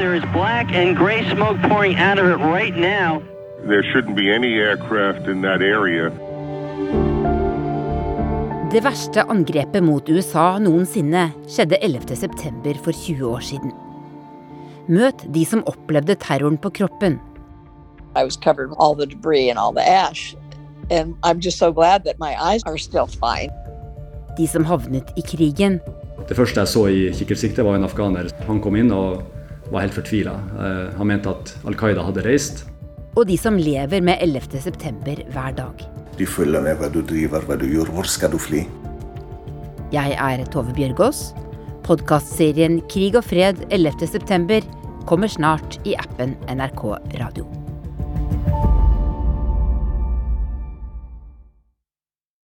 There is black and gray smoke pouring out of it right now. There shouldn't be any aircraft in that area. Det verste angrepet mot USA noensinne skjedde 11.9. for 20 år siden. Møt de som opplevde terroren på kroppen. I was covered with all the debris and all the ash. And I'm just so glad that my eyes are still fine. De som havnet i krigen. Det første jeg så i kikkertsiktet, var en afghaner. Han kom inn og var helt fortvila. Eh, han mente at Al Qaida hadde reist. Og de som lever med 11.9 hver dag. De følger med hva du driver, hva du gjør. Hvor skal du fly? Jeg er Tove Bjørgaas. Podkastserien Krig og fred 11.9 kommer snart i appen NRK Radio.